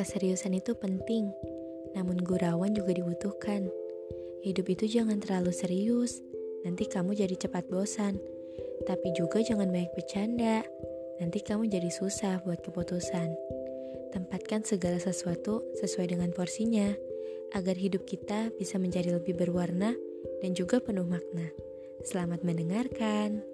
Keseriusan itu penting, namun gurauan juga dibutuhkan. Hidup itu jangan terlalu serius, nanti kamu jadi cepat bosan. Tapi juga jangan banyak bercanda, nanti kamu jadi susah buat keputusan. Tempatkan segala sesuatu sesuai dengan porsinya, agar hidup kita bisa menjadi lebih berwarna dan juga penuh makna. Selamat mendengarkan.